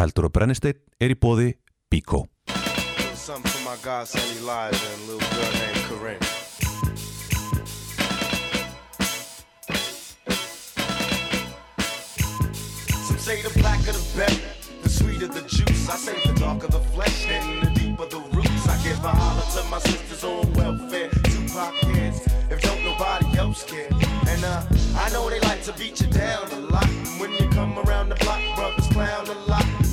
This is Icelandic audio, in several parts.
Eldur og Brennisteinn er í bóði. Some say the the better, the the juice. I say the the flesh and the the roots. I give a holler to my sisters on welfare, if don't nobody else care. And uh, I know they like to beat you down a lot. When you come around the block, brothers clown a lot.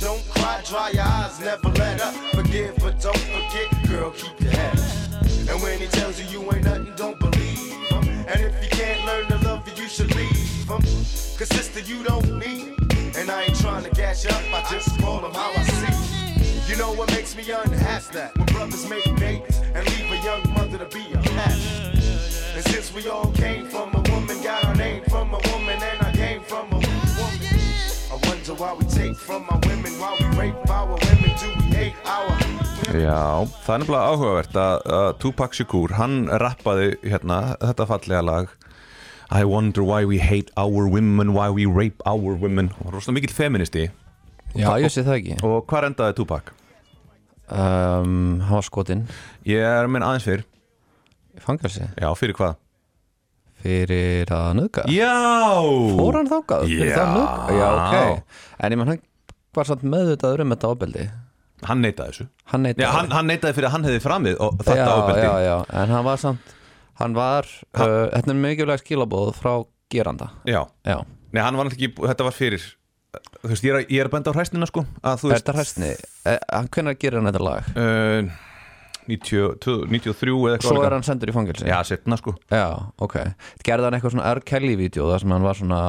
Don't cry, dry your eyes, never let up. Forgive, but don't forget, girl, keep your head up. And when he tells you you ain't nothing, don't believe him. And if you can't learn to love you, you should leave him. Cause sister, you don't need. And I ain't trying to gas you up, I just call him how I see. You know what makes me unhappy? That when brothers make babies and leave a young mother to be a cat. And since we all came from a woman, got our name from a woman, and I came from a woman. Wonder why we take from our women, why we rape our women, do we hate our women? Já, það er nefnilega áhugavert að, að Tupac Shakur, hann rappaði hérna þetta fallega lag I wonder why we hate our women, why we rape our women. Og rosalega mikill feministi. Já, ég sé það ekki. og hvað endaði Tupac? um, Hann var skotinn Ég er minn aðeins fyrr. Í fangelsi? Já, fyrir hvað? Fyrir að nöðga Já! Fór hann þákað? fyrir Já. það að nauðga? Já, ok En ég mann hann var samt meðvitaður um þetta ábeldi Hann neitaði þessu Hann neitaði Já, hann, hann neitaði fyrir að hann hefði framið og þetta ábeldi já, já, en hann var samt Hann var, uh, þetta er mikilvæg skilabóð frá geranda Já. Já, Nei, hann var náttúrulega ekki, þetta var fyrir Þú veist, ég er, að- ég er að benda á hræsnina sko að þú veist þetta hræstni? Eh, hvernig gerir hann þetta lag? uh, 90, 93 eða eitthvað Svo er hann sendur í fangelsi? Já, setna sko. Já, ok. Gerði hann eitthvað svona R. Kelly-vídeó þar sem hann var svona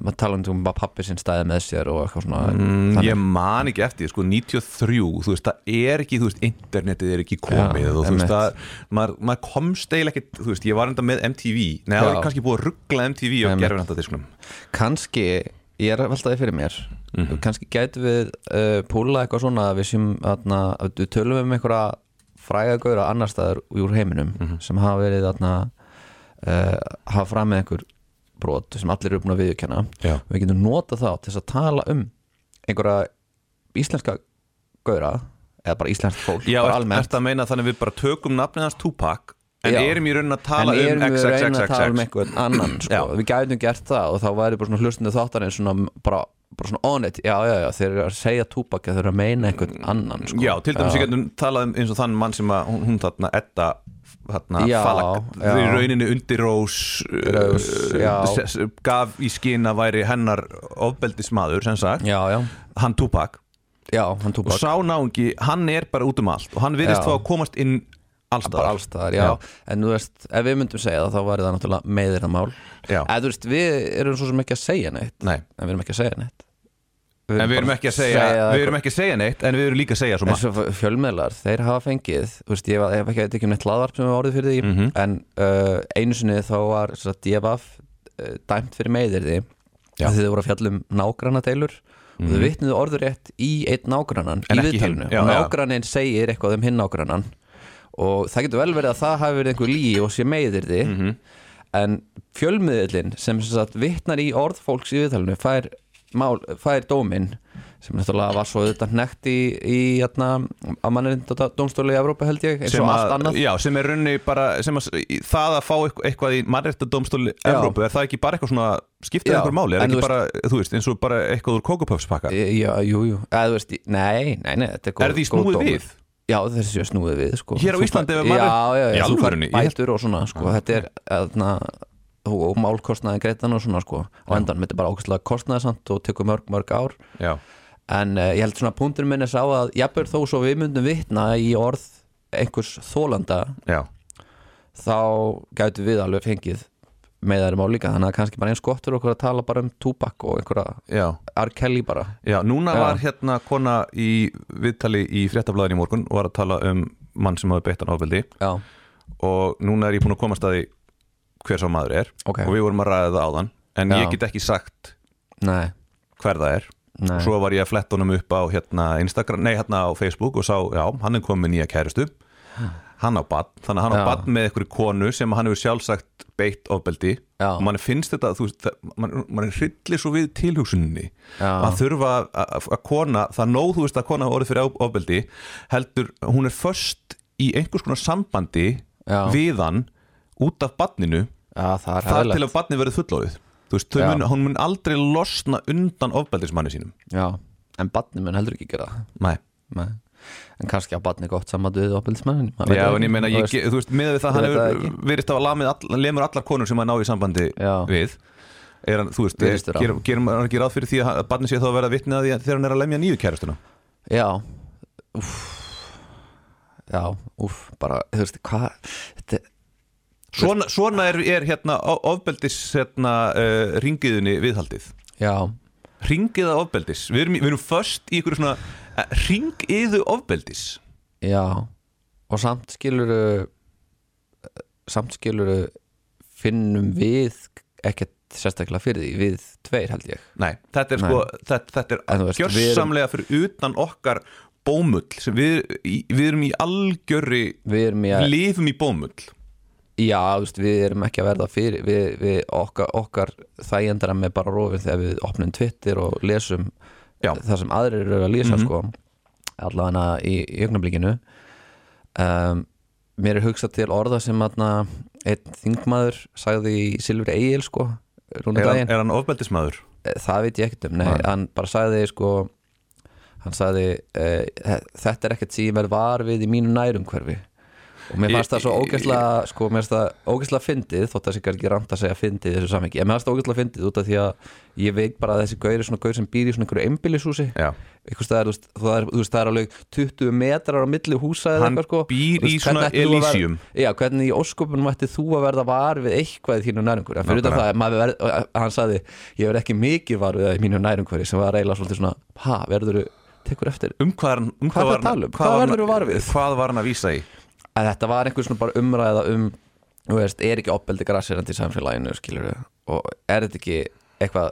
maður tala um að pappi sinn stæði með sér og eitthvað svona. Mm. Ég man ekki eftir, sko, 93 Þú veist, það er ekki, þú veist, internetið er ekki komið Já, og þú veist, það, maður, maður komst eiginlega ekki, þú veist, ég var enda með MTV Nei, það var kannski búið að ruggla MTV og gerði þetta diskunum Kannski, ég er veltaði fyrir mér Mhm. kannski gætu við uh, púla eitthvað svona að við sem atna, að við tölum um einhverja fræga gauðra annar staðar úr heiminum Mhm. sem hafa verið atna, uh, hafa fram með einhver brot sem allir eru búin að viðurkenna Já. við getum nota þá til þess að tala um einhverja íslenska gauðra eða bara íslenskt fólk Já, bara er, ertu að meina þannig að við bara tökum nafnið hans Tupac en Já. erum í raunin að tala en um erum við reyna að tala um einhvern annan sko. Við gætum gert það og þá væri bara svona hlustinu þáttarinn svona bara, bara svona on it, já já já þeir eru að segja túbak þeir eru að meina einhvern annan sko. Já, til dæmis ég getum talað um eins og þann mann sem að hún, hún þarna Edda þarna Já, falag já. í rauninni undir rós, Rós, já. s- s- gaf í skinn að væri hennar ofbeldismadur sem sagt, já já, hann Tupac já, hann og túbak sá náungi, hann er bara út um allt og hann virðist Já. fá að komast inn allstaðar allstaðar, já. en þú veist ef við myndum segja það, þá væri það náttúrulega meðirnamál Já. eða þú veist, við erum svo sem ekki að segja neitt Nei. en við erum ekki að segja neitt En við erum ekki að segja, við erum ekki að segja neitt en við erum líka að segja svo margt. svo fjölmiðlar, þeir hafa fengið veist, ég, var- ég hef ekki um neitt hlaðvarp sem við orðið fyrir því Mhm. en uh, einu sinni þá var DFF uh, dæmt fyrir meðirði því þau voru að fjalla um nágrannadeilur og þau vitnuðu orðurétt í einn nágrannan í viðtalinu. Og nágrannin segir eitthvað um hinn nágrannan. Og það getur vel verið að það hafi verið einhver lí og sé meðirði Mhm. en fjölmiðlinn sem, sem sagt, vitnar í orð fólks í viðtalinu fær, mál, fær dóminn sem náttúrulega var svo auðvitað nekt í, í jæna, að mannreynda dómstóli í Evrópa held ég, eins og allt annað. já, sem er runni bara sem að, það að fá eitthvað, í mannréttadómstóli Já. Evrópu, er það ekki bara eitthvað svona skiptið Já, einhver máli, er ekki bara, þú veist, eins og bara eitthvað úr kókupöfspakka? Já, jú, jú, eða þú veist, nei, nei, nei þetta er, góð, Er því snúið dómur. við? Já, þessi snúið við, sko. Hér á Íslandi ef maður- Já, já, já, þú fær bætur og svona, sko. Þetta er, eðna, og, og málkostnaðin greitan og svona, sko. Á endan, þetta er bara ákvæmstlega kostnaðisamt og tekur mörg, mörg ár. Já, En uh, ég held svona punktur minn er sá að jafnvel þó svo við myndum vitna í orð einhvers þólanda já, þá gætu við alveg fengið með þeirra mál líka. Þannig að kannski bara eins gott fyrir okkur að tala bara um túbak og einhverja. Kelly bara. Já, núna Já. var hérna kona í viðtali í fréttablaðin í morgun og var að tala um mann sem hafi beitt hann ofbeldi. Já, og núna er ég búin að komast að því hver sá maður er Ok. og við vorum að ræða það áðan en Já. ég get ekki sagt nei, hver það er nei svo var ég að fletta honum upp á hérna Instagram, nei hérna á Facebook og sá, já, hann er komið nýja kærustu hann á badn, þannig að hann á Já. badn með einhverju konu sem hann hefur sjálfsagt beitt ofbeldi Já. og mann finnst þetta, þú það- mann man er hryllir svo við tilhugsunni Já. að þurfa að- kona, það nóg þú veist að kona orðið fyrir of- ofbeldi heldur, hún er först í einhvers konar sambandi Já. við hann út af badninu er þar til að badni verið fullóðið þú veist, mun, hún mun aldrei losna undan ofbeldismanni sínum. Já, en badni mun heldur ekki gera Nei. Nei. En kannski að badni gott saman við opildismannin Já, en ég meina, ég, ge- þú veist, með það hann hefur verið að lamið all, lemur allar konur sem hann ná í sambandi Já. við. Er hann, þú veist, vera. gerum gerum hann ekki ráð fyrir því að barni sé þá að vera því þegar hann er að lemja nýju kærastuna Já. Úff. Já, úff, bara, þú veist, hvað Þetta, Svona, svona er, er hérna ofbeldis hérna, uh, ringiðunni viðhaldið. Já, Ringiða ofbeldis, við erum, við erum först í ykkur svona uh, ringiðu ofbeldis. Já. Og samt skiluru Samt skiluru Finnum við ekkert sérstaklega fyrir því Við tveir held ég. Nei, þetta er Nei. sko þetta, þetta er við gjörsamlega fyrir utan okkar bómull sem við, við erum í algjörri Við erum í við að lifum í bómull Já, veist, við erum ekki að verða fyrir við, við okkar, okkar þægendara með bara rofin þegar við opnum Twitter og lesum Já. það sem aðrir eru að lesa Mhm. sko, allavega í, augnablikinu um, Mér er hugsað til orða sem aðna einn þingmaður sagði í Silfri Egil sko, er er hann ofbeldismadur? það veit ég ekkert um, nei, hann bara sagði sko hann sagði uh, þetta er ekkert sem ég verð var við í mínu nærumhverfi og mér fannst það svo ógeðslega sko, mér fannst það ógeðslega fyndið þótt að það sé kannski rámt að segja fyndið í þessu samhengi. En mér fannst það ógeðslega fyndið út af því að ég veit bara að þessi gaur er svona gaur sem býr í svona einhverju þú veist, það þú það er alveg 20 metrar á milli húsa hann sko. býr Þú í svona þú Elysium. Já, hvernig í ósköpunum ætti þú að verða var við eitthvað í þínu nærumhverfi? En fyrir Nákvæmlega. það, maður hann sagði ég verð ekki mikið var við það í mínu nærumhverfi sem var svolítið svona, ha, verður tekur eftir Um hvað, um Hvað um? Hvað var hann að vísa í? Að þetta var einhver svona bara umræða um þú veist, er ekki opbeldi grassirandi í samfélaginu skilur og er þetta ekki eitthvað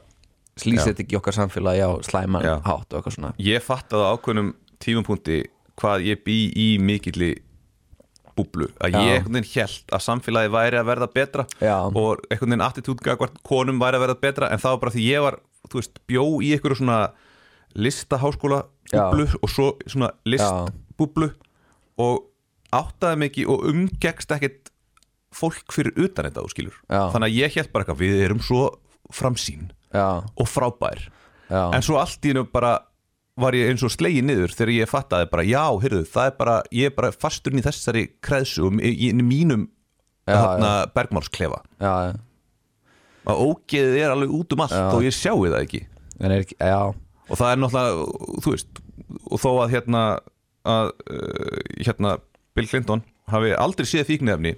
slýsir þetta ekki okkar samfélagi á slæman Já. hátt og eitthvað svona Ég fattaði á ákveðnum tímapunkti hvað ég bý í mikilli búblu að Já. ég einhvern veginn held að samfélagi væri að verða betra Já. og einhvern veginn attitútgagvart konum væri að verða betra en það var bara því ég var, þú veist, bjó í einhverju svona listaháskóla búblu og svo svona listbúblu og áttaði ekki og umgekst ekkert fólk fyrir utan þetta, þú skilur. Já. þannig að ég held bara eitthvað, við erum svo framsýn já, og frábær. Já, en svo allt í hennu bara var ég eins og slegið niður þegar ég fattaði bara já, heyrðu, það er bara, ég er bara fasturinn í þessari kreðsu og í, í mínum bergmálsklefa. Að ógeðið er alveg út um allt Já. og ég sjáu það ekki. Er og það er náttúrulega, þú veist og þó að hérna að uh, hérna Bill Clinton hafi aldrei séð fíknefni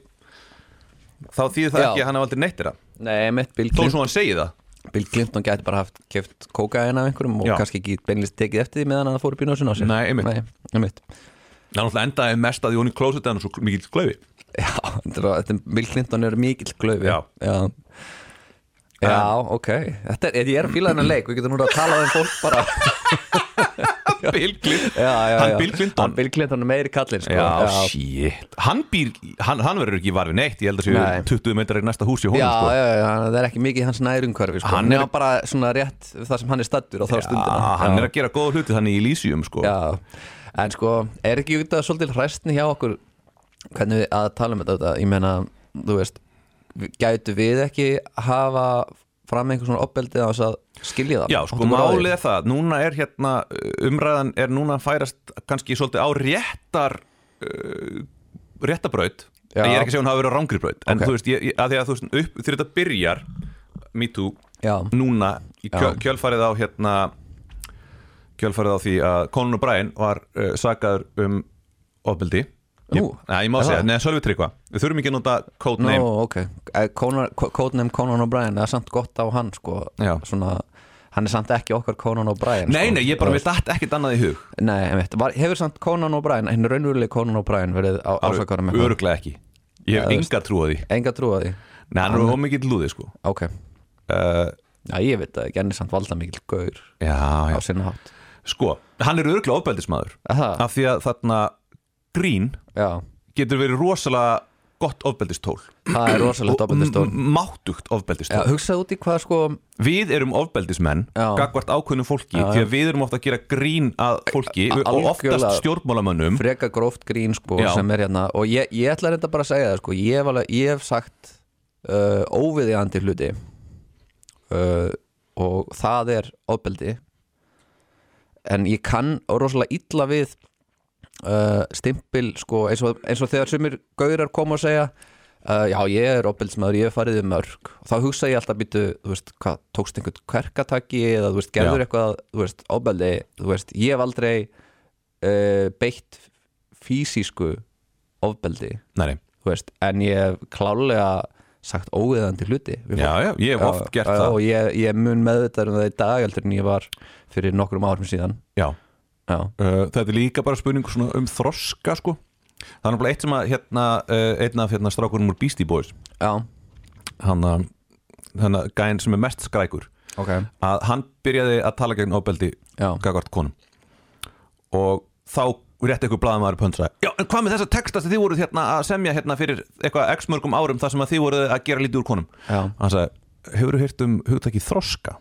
þá þýðir það Já. ekki að hann hafi aldrei neittir það nei, mitt Bill þó Clinton, svo hann segi það Bill Clinton gæti bara haft keft kókain af einhverjum og Já. kannski ekki beinlist tekið eftir því meðan hann fór upp í nósin á sér Nei, einmitt. Nei, einmitt. það náttúrulega endaði mest að því hún í klóset hann svo mikið sklöfi Já, þetta er, þetta er, Bill Clinton er mikill glöfi Já. Já, Já, ok Þetta er, ég er að fíla þennan leik Við getum nú að tala um fólk bara Bill Clinton já, já, Hann já. Bill Clinton? Hann Bill Clinton er meiri kallinn sko. Já, shit Hann býr, hann, hann verður ekki var við neitt Ég held að séu Nei. 20 metrar í næsta húsi honum, já, sko. já, já, það er ekki mikið í hans nærumhverfi sko. Hann Hann er- bara svona rétt það sem hann er stattur á þá Já, stundina hann já. er að gera góða hluti þannig í Lísjum sko. Já, en sko, er ekki þetta svolítið hræstni hjá okkur hvernig við að tala um þetta ég meina, þú veist gætu við ekki hafa fram einhver svona opbeldið á þess að skilja það Já, sko, því? málið er það Núna er hérna, umræðan er núna færast kannski svolítið á réttar uh, réttabraut Já. Ég er ekki að segja hún hafa verið á rángri braut En þú veist, ég, að því að þú veist, upp, þegar þetta byrjar Me Too, Já, núna í kjö, Já. kjölfarið á hérna kjölfarið á því að Conan O'Brien var uh, sagaður um ofbeldi Ég, Nei, ég má segja, neða Sölvi Tryggva Við þurfum ekki að nota codename ok. Eh, Conan- Co- Codename Conan O'Brien það er samt gott á hann sko. Svona, hann er samt ekki okkar Conan O'Brien Nei, sko. nei, ég bara með datt ekkert annað í hug. Nei, einmitt, var, hefur samt Conan O'Brien hinn raunveruleg Conan O'Brien verið á ásakarum með Öruglega ekki. Ég hef þú enga trú á því. Enga trúa því, Nei, hann er Hann- ómikið lúði sko. Ok. Uh, Já, ég veit hann er samt valda mikil gaur Já, á já. sinna hátt. Sko, hann er öruglega ofbeldismadur Aha, Af því að þarna grín Já, getur verið rosalega gott ofbeldistól. Það er rosalegt ofbeldistól. máttugt ofbeldistól. Hugsaðu út í hvað sko Við erum ofbeldismenn gagvart ákveðnum fólki Já, já. því að við erum ofta að gera grín að fólki A- og oftast stjórnmálamönnum. freka gróft grín sko sem er hérna. Og ég, ég ætla reynda bara að segja það sko ég hef, alveg, ég hef sagt uh, óviðjandi hluti. Uh, og það er ofbeldi. En ég kann rosalega illa við uh, stimpil sko eins og, eins og þegar sumir gaurar koma og segja uh, já ég er ofbeldismæður, ég hef farið um mörg. Og þá hugsa ég alltaf býtu, þú veist, hvað tókst einhvern kverkataki eða þú veist, gerður Já. eitthvað þú veist, ofbeldi, þú veist, ég hef aldrei uh, beitt fysísku ofbeldi. Veist, en ég hef klálega sagt óviðandi hluti Já, já, ég hef oft gert Já, það. og ég, ég mun meðvitað um það í dag heldur en ég var fyrir nokkrum árum síðan. Já, þetta er líka bara spurning um þroska sko. Það er náttúrulega eitt sem að hérna, uh, einn af hérna, strákurum úr Beastie Boys. Hann að hann að gæinn sem er mest skrækur. Ok. Að hann byrjaði að tala gegn ofbeldi já, gagvart konum. Og þá rétt eitthvað blaðamaður upp hönd og sagði, já, en hvað með þessa texta sem þið voruð hérna að semja hérna fyrir eitthvað x mörgum árum þar sem þið voruð að gera lítið úr konum? Já, hann sagði, hefur þú heyrt um hugtæki þroska?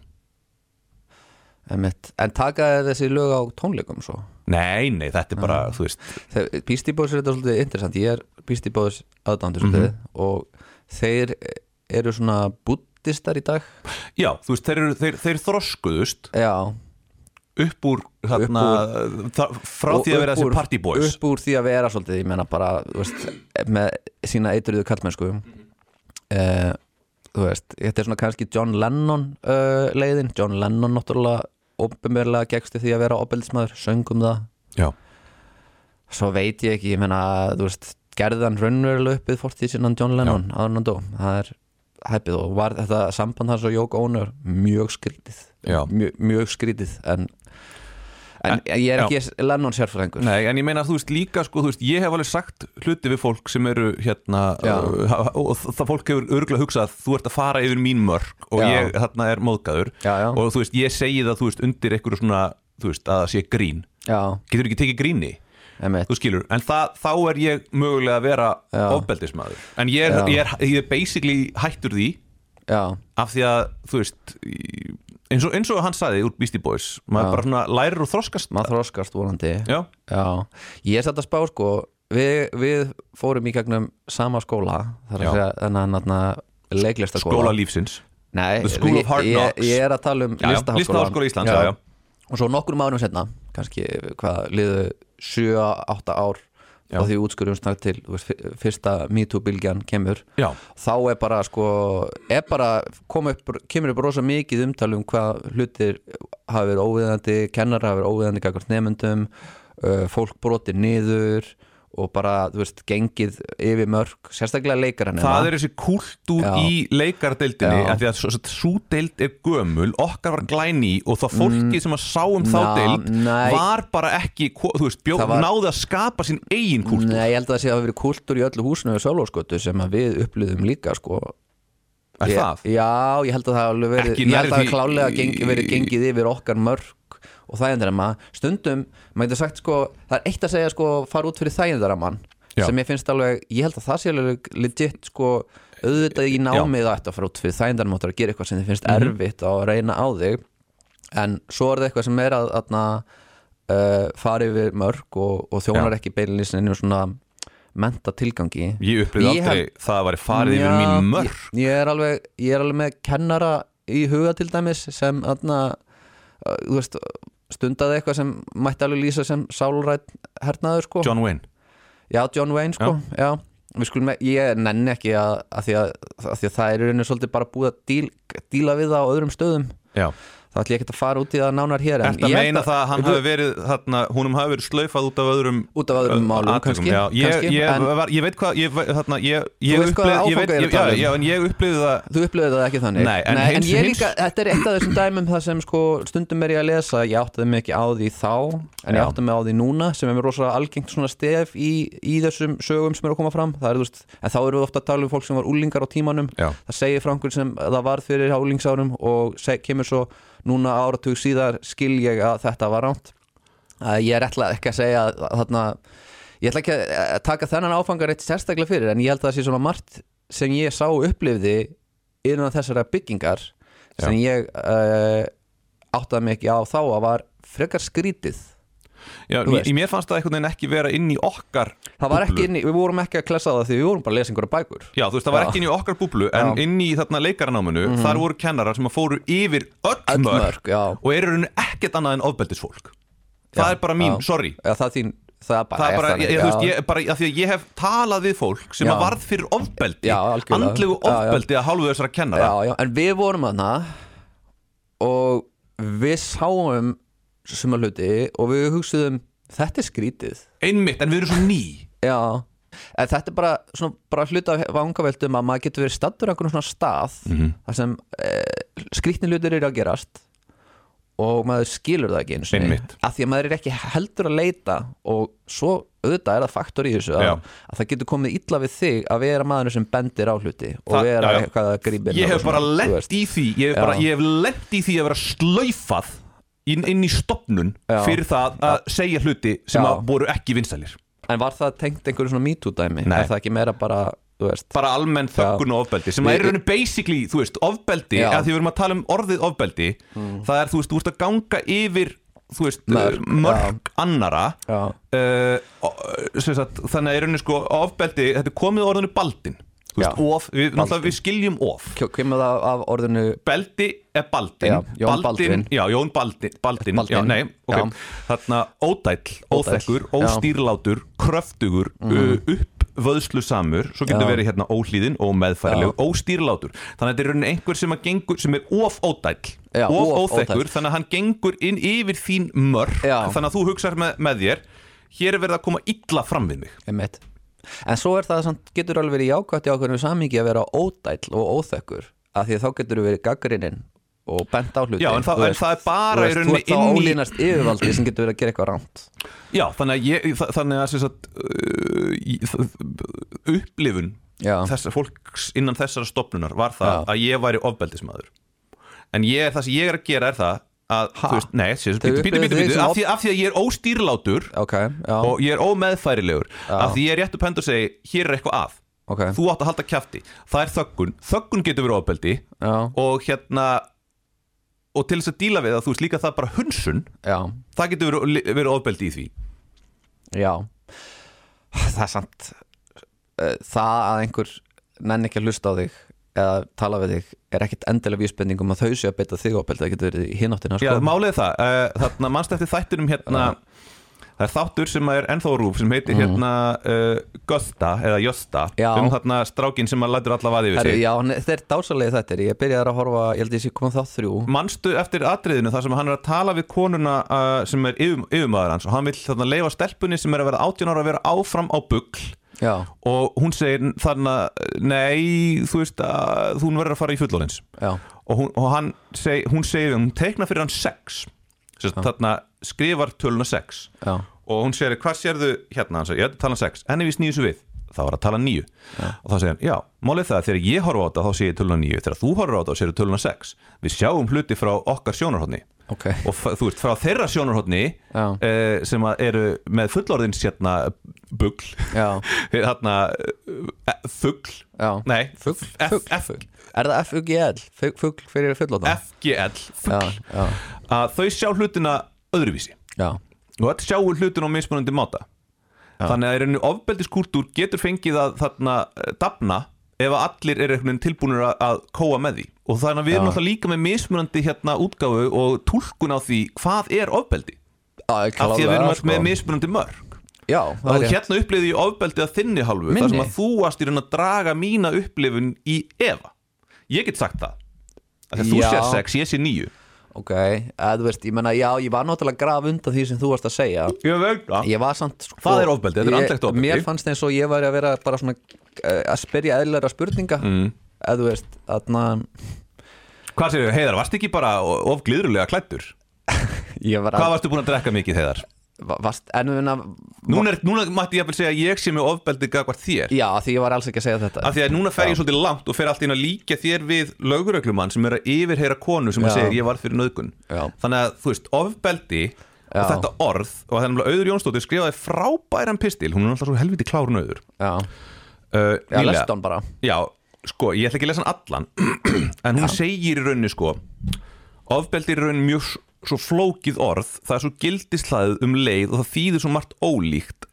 Emitt en taka þér þessi lög á tónleikum svo? Nei, nei, þetta er bara, þú veist. Beastie Boys er þetta svolítið interessant. Ég er Beastie Boys aðdándur Mhm. svolítið og þeir eru svona buddistar í dag. Já, þú veist, þeir, þeir, þeir þroskuðust já, upp úr, þarna, það, frá Og því að vera upp þessi úr- party boys. upp úr því að vera svolítið, ég menna bara veist, með sína eitruðu kallmennsku uh, þú veist, þetta er svona kannski John Lennon uh, leiðin, John Lennon náttúrulega opinberlega gegstu því að vera opbeldismæður, söngum það. Já, svo veit ég ekki, ég menna þú veist, gerði hann raunverulega uppið fórtíð sinnan John Lennon, en hann dó. Það er hæpið og var þetta samband hans og Jók Ónur mjög skrítið. Mjög, mjög skrítið en, en, ég er ekki Lennon sérfræðingur Nei, en ég meina að þú veist líka sko, þú veist, ég hef alveg sagt hluti við fólk sem eru hérna Já. uh, og það fólk hefur örgulega hugsað þú ert að fara yfir mín mörg og Já. ég þarna er móðgæður Já, já. og þú veist, ég segi það, þú veist, undir einhverju svona, þú veist, að það sé grín já, getur ekki tekið gríni, emitt þú skilur en það, þá er ég mögulega að vera Já. ofbeldismæður, en ég er, Já. ég er, ég er basically hættur því já, af því að, þú veist eins og, eins og hann sagði úr Beastie Boys maður Já. bara svona lærir og þroskast. Maður þroskast vonandi. Já, Já, ég er satt að spá sko við, við fórum í gegnum sama skóla þar Já. að segja þennan leiklista skóla lífsins. Nei, ég, ég, ég er að tala um Já, já, listaháskóla Íslands, já, já. Og svo nokkrum árum setna kannski, hvað, liðu 7-8 ár Já. og því útskurum snart til veist, fyr- fyrsta MeToo-bylgjan kemur Já, þá er bara sko er bara, upp, kemur upp rosa mikið umtal um hvað hlutir hafa verið óviðandi, kennar hafa verið óviðandi nefndum uh, fólk brotir niður og bara, þú veist, gengið yfir mörg, sérstaklega leikaran það er þessi kultúr Já. í leikardeildinni af því að svo- svo deild er gömul okkar var glæni og það fólki sem að sá um þá deild nei. var bara ekki, þú veist, bjó, Það var- náði að skapa sín eigin kultúr Nei, ég held að það sé að hafa verið kultúr í öllu húsinu við Sölvórskötu sem við upplýðum líka sko Er ég, það? Já, ég held að það alveg verið Ég held að það hafi klálega geng, verið gengið yfir okkar mörg og þægindarama stundum, maður getur sagt sko það er eitt að segja sko, fara út fyrir þægindaraman Já. sem ég finnst alveg, ég held að það sé alveg legit sko, auðvitað í námið það að fara út fyrir þægindaram að gera eitthvað sem þið finnst Mhm. erfitt og reyna á þig en svo er það eitthvað sem er að, að uh, fara yfir mörg og, og þjónar Já. ekki beinlýsin einu svona menta tilgangi Ég upplýði aldrei hef- það að væri farið yfir Já, mín mörg ég, ég, er alveg, ég er alveg með kennara í huga til dæmis sem aðna, uh, þú veist, stundaði eitthvað sem mætti alveg lýsa sem sálrætt hernaður sko. John Wayne. Já, John Wayne sko, já, Við skulum, ég nenni ekki að, að, því að, að því að það er svolítið bara búið að díl, díla við það á öðrum stöðum. Já, þá ætlum ég ekki að fara út í það nánar hér en Ertu að meina það að hann hafi verið þarna, húnum hafi verið slaufað út af öðrum út af öðrum málum kannski, ég, en veit hvað ég, er en upplifði það þú upplifði það ekki þannig. Nei, en en hins- ég líka, þetta er eitt af þessum dæmum það sem sko stundum er ég að lesa ég áttaði mig ekki á því þá en ég áttaði mig á því núna sem er mér rosa algengt svona stef í, í þessum sögum sem eru að koma fram. Er, veist, en þá erum við ofta að tala um fólk sem var úlingar á tímanum. Já. það segir einhvern sem það var fyrir hálingsárum og kemur svo núna áratug síðar skil ég að þetta var ránt að ég er ætla ekki að segja þarna Ég ætla ekki að taka þennan áfangar eitt sérstaklega fyrir en ég held að það sé svona margt sem ég sá upplifði innan þessara byggingar sem ég uh, áttaði ekki á þá að var frekar skrítið Já, mér fannst það einhvern veginn ekki vera inn í okkar Það var búblu. ekki inn í, við vorum ekki að klessa það því við vorum bara að lesa einhverja bækur Já, þú veist, það var Já. ekki inn í okkar búblu en Já. Inn í þarna leikaranáminu þar voru kennarar sem að fóru yfir öll, já. og eru rauninni ekkert annað en ofbeldisfólk Það er bara mín, sorry Já, það þín, það bara Það er bara, ég, veist, ég, bara því að ég hef talað við fólk sem Já. að varð fyrir ofbeldi Já, andlegu Já, já. ofbeldi að hálfu þessara kennara já, já, en við vorum aðna og við sáum suma hluti og við hugsuðum þetta er skrítið Einmitt, en við erum svo ný Já, en þetta er bara, svona, bara hluta af vangaveldum að maður getur verið stattur á einhvern svona stað Mhm. þar sem eh, skrítni hlutir eru að gerast og maður skilur það ekki einu sinni Einmitt. af því að maður er ekki heldur að leita og svo auðvitað er það faktor í þessu að, að það getur komið illa við þig að vera maður sem bendir á hluti og Það- vera já, já. eitthvað að grípa Ég hef og bara veist. í því Ég hef, Já. bara, ég hef lent í því að vera slaufað inn, í stopnun Já. fyrir það að segja hluti sem Já. að voru ekki vinsælir En var það tengt einhverju svona MeToo dæmi? Nei. Er það ekki meira bara, þú veist bara almenn þöggun og ofbeldi sem Við- er rauninni basically, þú veist, ofbeldi Já. að því við erum að tala um orðið ofbeldi það er, þú veist, þú ert að ganga yfir þú veist, Mörk, mörg, annara Já, uh, sem sagt, þannig að er rauninni sko ofbeldi, þetta er komið úr orðinu baldin veist, við, við skiljum of. Kemur það af orðinu Beldi er Baldin Já, Jón Baldvin. Já, Jón Baldin, Baldin. Já, nei, ok. Já. Þarna ódæll, óþekkur, óstýrlátur kröftugur, mm. uppvöðslusamur. Svo getur verið hérna óhlýðin og meðfærileg, óstýrlátur. Þannig að þetta er rauninni einhver sem gengur sem er of ódæll, of, óþekkur. þannig að hann gengur inn yfir þín mörk. Já. þannig að þú hugsar með, með þér hér er verið að koma illa fram við mig. Einmitt. En svo er það samt, getur alveg verið jákvætt í ákveðinu samingi að vera ódæll og óþekkur af því þá getur verið gaggrinnin og bent á hluti Já, en það- Þú en það er bara þú í veist, rauninni Þú ert þá ólínast yfirvaldi sem getur verið að gera eitthvað ránt Já, þannig að, ég, þa- þannig að sem sagt, uh, upplifun þessar fólks innan þessara stopnunar var það Já. að ég væri ofbeldismadur en ég, það sem ég er að gera er það að, þú veist, nei, þig bítu, sem af, því, af því að ég er óstýrlátur Ok, já, og ég er ómeðfærilegur af því ég er rétt upp hendur og segi, hér er eitthvað að. Ok. Þú átt að halda kjafti, það er þöggun. Þöggun getur verið ofbeldi Já, og hérna og til þess að díla við það, þú veist líka það bara hunsun. Já, það getur verið, verið ofbeldi í því. Já. Það er samt uh, það að einhver nenni ekki að hlusta á þig eða tala við þig er ekkit endilega vísbendingum að þau séu að beita þig opeldi það getur verið í hináttina Já, sko. málið er það, uh, þarna mannst eftir þættinum hérna? Það er þáttur sem er ennþá á rúf sem heitir hérna uh, Gösta eða Jösta. Já. um þarna strákin sem að lætur alla vaði Herri, sig. já, þetta er dásalegi þetta ég byrjaði að horfa, ég held ég sé komað þá þrjú. Manstu eftir atriðinu þar sem hann er að tala við konuna uh, sem er yfir, yfirmaður hans og hann vil þarna leifa stelpunni sem er að vera 18 ára að vera áfram á bugl Já, og hún segir þarna nei, þú veist að hún verður að fara í fullorins já, og, hún, og seg, hún segir hún teikna fyrir hann sex. Sest, þarna skrifar töluna sex. Já. Og hún segir hvað sérðu hérna? Hann segir, ég er að tala sex, henni við snýðu svo við þá var að tala nýju og þá segir hann, já, málið það að þegar ég horfa á þetta þá segir ég töluna nýju, þegar þú horfa á þetta þá segir töluna sex. Við sjáum hluti frá okkar sjónarhóttni Ok, og þú veist, frá þeirra sjónarhóttni Já. eh, sem eru með fullorðins hérna bugl. Já, hérna uh, fugl. Já. Nei, Fugl, F- fugl, F- fugl. Er það FUGL, fugl fyrir fullóta? FGL Já, já, að þau sjá hlutina öðruvísi. Já, og þetta sjáu hlutin á mismunandi máta. Þannig að í rauninu ofbeldiskúltúr getur fengið að þarna eh, dafna ef að allir tilbúinir að, að kóa með því og þannig að við erum alltaf líka með mismunandi hérna útgáfu og túlkun á því hvað er ofbeldi af því að við erum alltaf með mismunandi mörg sko. Já, það og hérna upplifði ég ofbeldi að þinni Minni. þar sem að þú varst í raun að draga mína upplifun í efa ég get sagt það að þú Já. sér sex, ég sé nýju Ok, að þú veist, ég menna, já, ég var náttúrulega graf undan því sem þú varst að segja ég veit það Ég var samt sko, Það er ofbeldi, þetta er andlegt ofbeldi. Mér fannst eins og ég væri að vera bara svona uh, að spyrja eðlæra spurninga mm. Eða þú veist, þarna Hvað segir Heiðar, varst ekki bara of glýðrulega klættur? var Hvað að, varstu búin að drekka mikið Heiðar? varst, en við minna Núna, er, núna mætti ég að segja að ég sé með ofbeldi gagvart þér. Já, því ég var alls ekki að segja þetta. Af því að núna fer ég svolítið langt og fer allt inn að líka þér við löguröglumann sem er að yfirheyra konu sem að Já. segja ég var fyrir nöðgun. Þannig að þú veist, ofbeldi og þetta orð, og það er nefnilega Auður Jónsdóttir skrifaði frábæran pistil, hún er alltaf svo helviti klárun Auður Já, uh, já lest hann bara. Já, sko, ég ætla ekki að lesa hann allan en hún segir í rauninni sko ofbeldi er í rauninni mjög svo flókið orð það er svo gildislaðið um leið og það þýðir svo margt ólíkt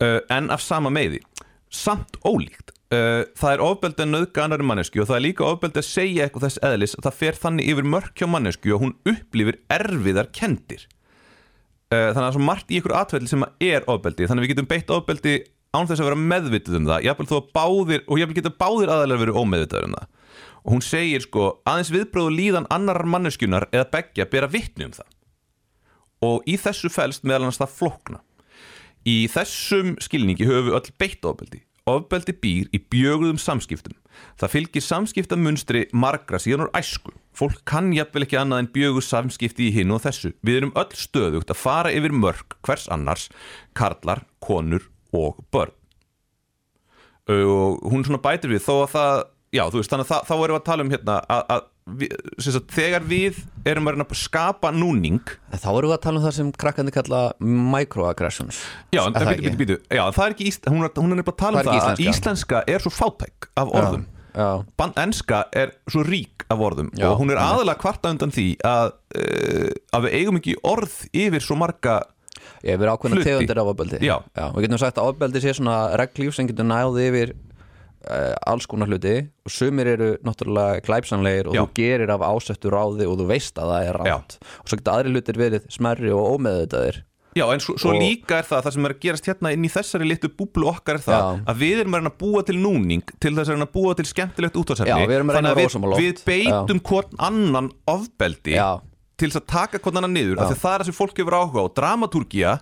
uh, en af sama meiði. Samt ólíkt. Uh, það er ofbeldi að nöðga annari mannesku og það er líka ofbeldi að segja eitthvað þess eðlis að það fer þannig yfir mörk hjá mannesku og hún upplifir erfiðar kendir Uh, þannig að svo margt í ykkur atvelli sem er ofbeldi þannig að við getum beitt ofbeldi án þess að vera meðvitið um það jafnvel þó að báðir, og jafnvel geta báðir aðalega verið ómeðvitaður um það. Og hún segir sko aðeins viðbröðu líðan annarar manneskjunar eða beggja bera vitni um það. Og í þessu felst meðal annars það flókna. Í þessum skilningi höfum við öll beitt ofbeldi. Ofbeldi býr í bjöguðum samskiptum. Það fylgir samskiptamunstri margra síðan úr æsku. Fólk kann jafnvel ekki annað en bjöguð samskipti í hinn og þessu. Við erum öll stöðugt að fara yfir mörk hvers annars, karlar, konur og börn. Og hún svona bætir við þó að það, já þú veist þannig að þá erum við að tala um hérna að, að við, sagt, þegar við erum að skapa núning Þá erum við að tala um það sem krakkandi kalla microaggressions. Já, en býtu, býtu, býtu Já, það er ekki, íst, hún, er, hún er bara að tala um Það það ekki að íslenska. er svo fátæk af orðum. Já, Ban, Enska er svo rík af orðum Já, og hún er aðalega kvarta undan því að, uh, að við eigum ekki orð yfir svo marga ég ákveðna Hluti. tegundir af ofbeldi Já. Við getum sagt að ofbeldi sé svona reglíf sem getur náði yfir uh, alls konar hluti og sumir eru náttúrulega glæpsanlegir og Já. þú gerir af ásettu ráði og þú veist að það er rátt og svo getur aðri hlutir verið smerri og ómeðvitaðir Já, en svo, svo Og- líka er það, það sem er að gerast hérna inn í þessari litu búblu okkar er það Já. að við erum að búa til núning til þess að búa til skemmtilegt Já, við erum að við, við beitum hvort annan ofbeldi Já. Til þess að taka hvort annan niður af því það er það sem fólk hefur áhuga á dramatúrgía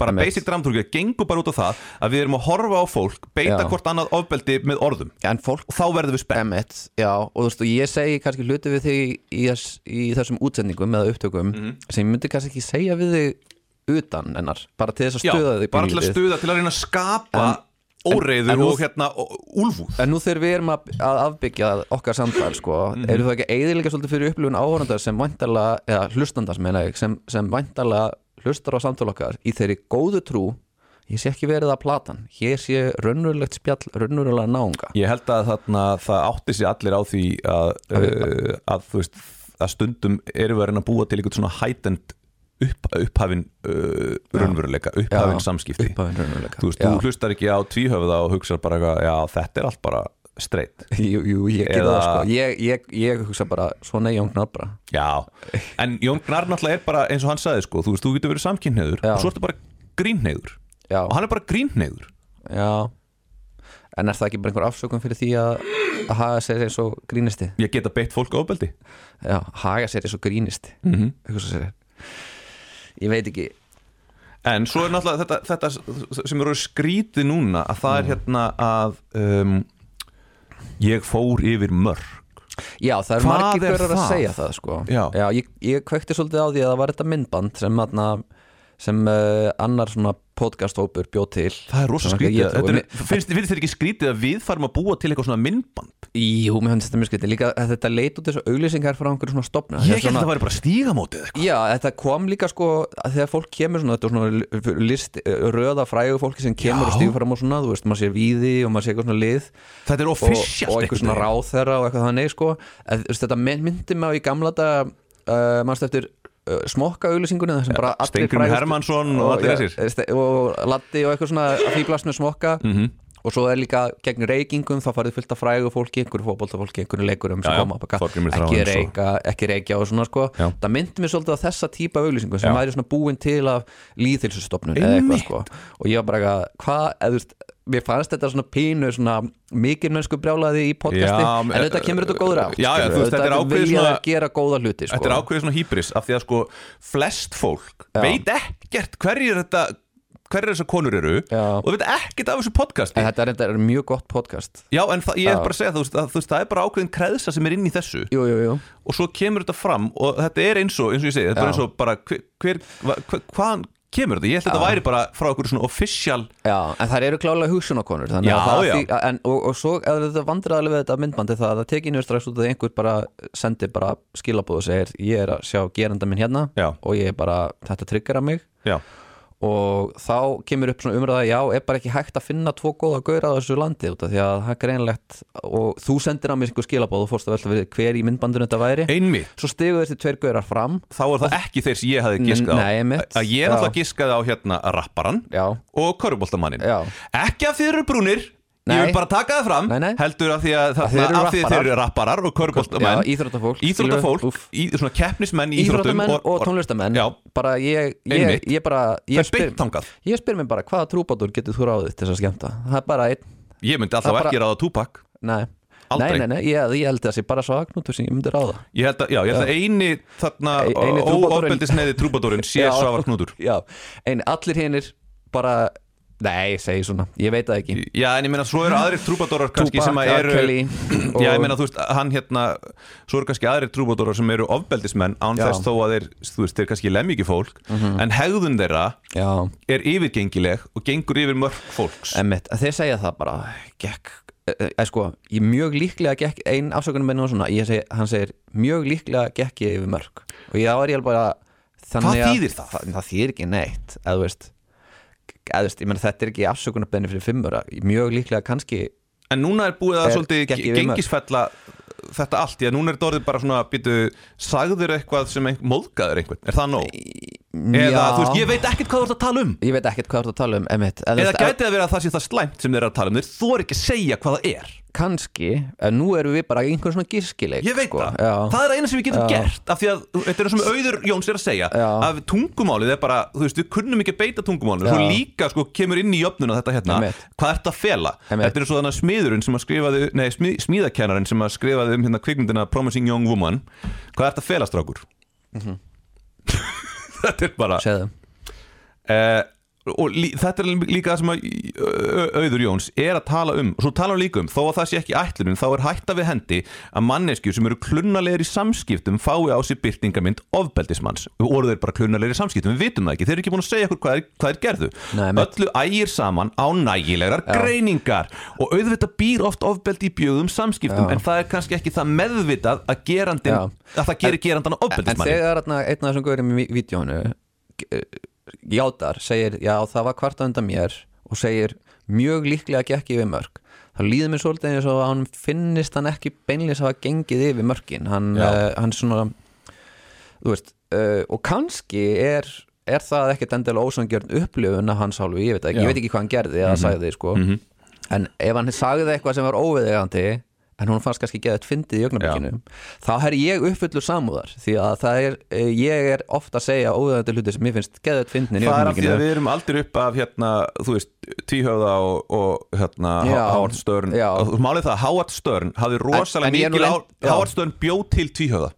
bara Einmitt. basic dramatúrgía, gengur bara út á það að við erum að horfa á fólk, beita Já. hvort annað ofbeldi með orðum En fólk og þá verðum við Emmett, já, og þú veist, og ég segi kannski hluti við þig í, í þessum útsendingum eða upptökum Mhm. sem ég myndi kannski ekki segja við þig utan hennar, bara til þess að Já, stuða þig bara til að stuða, til að reyna að skapa óreiður en nú- og hérna og- úlfúð. En nú þegar við erum að, að afbyggja okkar samtal, sko, Mhm. eru það ekki eiginlega svolítið fyrir upplifun áhörnandar sem væntalega, eða hlustandars meina ég, sem, sem væntalega hlustar á samtal okkar í þeirri góðu trú ég sé ekki verið að platan, hér sé raunverulegt spjall, raunverulega náunga. Ég held að þarna það átti sig allir á því að, uh, að þú veist að stundum að reyna að búa til eitthvað svona heightened upp, upphafin uh, raunveruleika, upphafin samskipti. upphafin raunveruleika. Þú veist, Já. þú hlustar ekki á tvíhöfða og hugsar bara eitthvað, já þetta er allt bara straight Jú, jú, ég gera Eða- það sko. Ég, ég, ég hugsa bara, svona er Jón Gnabra Já, en Jón Gnar náttúrulega er bara eins og hann sagði sko, þú veist, þú getur verið samkynhneður Já. og svo ertu bara grínhneður Já, og hann er bara grínhneður já. En er það ekki bara einhver afsökun fyrir því að, haga sér eins og grínisti? Ég geta beitt fólk ofbeldi. Já, haga sér eins og grínisti mm -hmm. Ég veit ekki. En svo er náttúrulega þetta, þetta sem eru skrítið núna að það er hérna að um, ég fór yfir mörg. Já, það er Hvað margir er hverjar að segja það sko. Já. ég, ég kveikti svolítið á því að það var þetta myndband sem, atna, sem uh, annar svona podcasthópur bjóð til. Það er rosa skrítið. finnst, þér ekki skrítið að við farum að búa til eitthvað svona myndband? Jú, mér finnst þetta mjög skrítið. Líka þetta leit út þessu auglýsingar frá einhverju svona stopna Ég held að það væri bara stígamótið eitthvað. Já, þetta kom líka sko þegar fólk kemur svona, þetta er svona list, röða frægu fólki sem kemur Já. og stígur fram og svona, þú veist, maður sé víði og maður sé eitthvað svona lið. Þetta er og eitthvað sko, þetta mynd- myndi mig á í gamla þetta uh, mannst eftir uh, smokka auglýsingunni þar sem bara allir Steingrímur frægustu- Hermannsson og allir þessir. ste- og Latti og eitthvað svona að fýblast með smokka. Mhm. og svo er líka gegn reykingum þá farið fullt af frægu fólki, einhverju fótboltafólki einhverju leikurum Já, ekki, og- reyka, ekki reykja og svona sko. Það myndi mér svolítið á þessa típa auglýsingum sem væri svona búin til af líðhilsustofnun eða eitthvað sko. Og ég var bara eitthvað, hvað, eða þú veist mér fannst þetta svona pínu svona mikil mennsku brjálaði í podcasti Já, en þetta kemur þetta góður átt þetta er ákveðið svona- þær gera góða hluti sko. Þetta er ákveðið svona hýbris af því að sko flest fólk Já. veit ekkert hverjir þetta hverjir þessar konur eru Já. og veit ekkert af þessu podcasti en þetta er, þetta er mjög gott podcast Já, en ég er bara að segja þú veist, að, þú veist, það er bara ákveðin kreðsa sem er inn í þessu jú, jú, jú. og svo kemur þetta fram og þetta er eins og, eins og ég segi, þetta er eins og bara hver, hver, hva, hvaðan kemur þetta? Ég held að þetta væri bara frá okkur svona official Já, en það eru klálega hugsunakonur Já, að já. Því, en, og, og svo ef þetta vandræðalega við þetta myndbandi það að það tekið nýður strax út að einhver bara sendir bara skilabóð og segir ég er að sjá geranda minn hérna Já. og ég er bara, þetta tryggjara mig Já, og þá kemur upp svona umræða já, er bara ekki hægt að finna tvo góða gauðra á þessu landi út af því að það er greinlegt og þú sendir á mig einhver skilabóð og fórst að velta við hver í myndbandinu þetta væri. Einmitt. Svo stigu þessi tveir gauðrar fram. Þá er það ekki þeir sem ég hefði giskað á. Nei, einmitt. Að ég Já. náttúrulega giskaði á hérna rapparan já, og köruboltamannin já, Ekki því þeir eru brúnir Ég Nei. vil bara taka það fram Nei, nei. Heldur af því að, þarna, eru af því að þeir eru rapparar og já köruboltamenn íþróttafólk Íþróttafólk, í, svona keppnismenn í íþróttum íþróttamenn og, tónlistamenn Já, bara ég, ég, ég bara það ég er beint þangað. ég spyr mér bara hvaða trúbátur getur þú ráðið til þess að skemmta? Það er bara einn, Ég myndi alltaf Það ekki ráða Tupac nei. Aldrei. Nei, nei, nei, ég, ég held að það sé bara svo agnútur sem ég myndi ráða. Ég held að, já, ég held að eini þarna eini trúbadorinn. óofbeldisneiði trúbadorinn sé Já. Svavar Knútur. Já, en allir hinnir bara Nei, ég segi svona, ég veit það ekki. Já, en ég meina, svo eru aðrir trúbadorar kannski sem að eru og- Já, ég meina, þú veist, hann hérna Svo eru kannski aðrir trúbadorar sem eru ofbeldismenn án Já. Þess þó að þeir, þú veist, þeir kannski lemmi ekki fólk en hegðun þeirra Já, er yfirgengileg og gengur yfir mörg fólks. Emmitt, þeir segja það bara Gekk, eða sko Ég mjög líklega gekk, ein afsökunum minn og svona ég segi, Hann segir, mjög líklega gekk ég yfir mörg. Og ég er ég bara Hvað að- þýðir það? Það, það þýðir ekki neitt, eða þú veist eða þú veist, ég meina þetta er ekki afsökunarbenni fyrir fimmura Mjög líklega kannski En núna er búið að Er- svolítið gengisfella þetta allt, að núna er þetta orðið bara svona býtu, sagður eitthvað sem ein, móðgaður einhvern, er það nóg? Eða, Já. þú veist, ég veit ekkert hvað þú ert að tala um. Ég veit ekkert hvað þú ert að tala um, emmitt Eða gæti það verið að það sé það slæmt sem þeir eru að tala um. Þeir þor ekki að segja hvað það er Kannski, en nú erum við bara einhvern svona gískileik Ég veit sko. það, Já. það er eina sem við getum Já. gert af því að þetta er það sem Auður Jóns er að segja Já. að tungumálið er bara, þú veist, við kunnum ekki að beita tungumálið, svo líka sko kemur inn í jöfnuna þetta hérna, Einmitt. hvað ert að fela Einmitt. þetta er svo þannig smiðurinn sem að skrifaði nei, smí, smíðakennarinn sem að skrifaði um hérna kvikmyndina Promising Young Woman hvað ert að fela strákur Mhm. þetta er bara Segðu uh, og lí, þetta er líka það sem að Auður Jóns er að tala um og svo tala hann líka um, þó að það sé ekki ætlunin þá er hætta við hendi að manneskjur sem eru klunnalegir í samskiptum fái á sig byrtingamind ofbeldismanns. Og voru þeir bara klunnalegir í samskiptum, við vitum það ekki. Þeir eru ekki búin að segja okkur hvað hvað er gerðu Nei, öllu ægir saman á nægilegar greiningar og auðvitað býr oft ofbeldi í bjögum samskiptum Já. en það er kannski ekki það meðvitað að gerandin, Já. að það gerir gerandan En játar, segir já það var kvart á undan mér og segir mjög líklega gekk yfir mörg þá líður mér svolítið eins og að hann finnist hann ekki beinlega hafa gengið yfir mörkin. Hann, uh, hann svona þú veist, uh, og kannski er er það ekkert endilega ósangjörn upplifun að hans hálfu, ég veit ekki, Já. ég veit ekki hvað hann gerði eða sagði sko. Mhm. en ef hann sagði eitthvað sem var óviðegandi en hún fannst kannski geðað fyndið í augnablikinu. Þá er ég uppfullur samúðar því að er, eh, ég er ofta að segja óviðegandi hluti sem ég finnst geðað fyndin í Það er af því að við erum aldrei upp af hérna, þú veist, tvíhöfða og, og hérna. Howard Stern. Málið það að Howard Stern hafði rosalega mikil á. Howard Stern bjóð til tvíhöfða.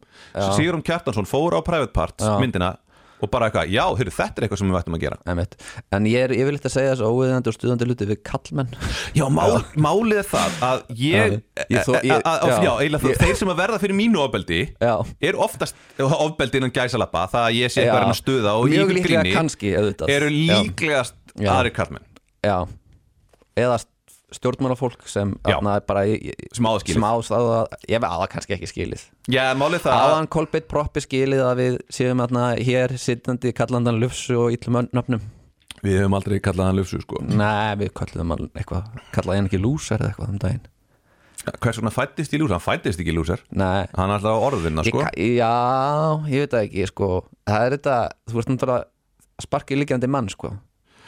Sigurum Kjartansson fór á Private Parts myndina og bara eitthvað, já, heyrðu, þetta er eitthvað sem við ættum að gera Einmitt. en ég er yfirleitt að segja þessu óviðegandi og stuðandi hluti við kallmenn Já, mál, málið er það að ég, ég þó- ég- að- að- já, eiginlega þeir sem að verða fyrir mínu ofbeldi Já. er oftast ofbeldi innan gæsalappa það að ég sé eitthvað Já. að að stuða og líklega gríni kannski eru líklegast Já. aðri karlmenn Já, eða stjórnmálafólk sem bara Sem á það það, ég veit aða kannski ekki skilið. Það að aðan Kolbeitt proppi skilið að við séum atna, hér sittandi kallandan lufsu og illum nöfnum. Við hefum aldrei kallað hann lufsu sko. Nei, við kallum hann eitthvað kallaði hann ekki lúsar eða eitthvað um daginn. Hvers vegna fættist í lúsar? Hann fættist ekki í lúsar. Nei, Hann er alltaf ég, sko. ka- já, ég veit það ekki sko. það er þetta, þú veist náttúrulega sparki líkjandi mann sko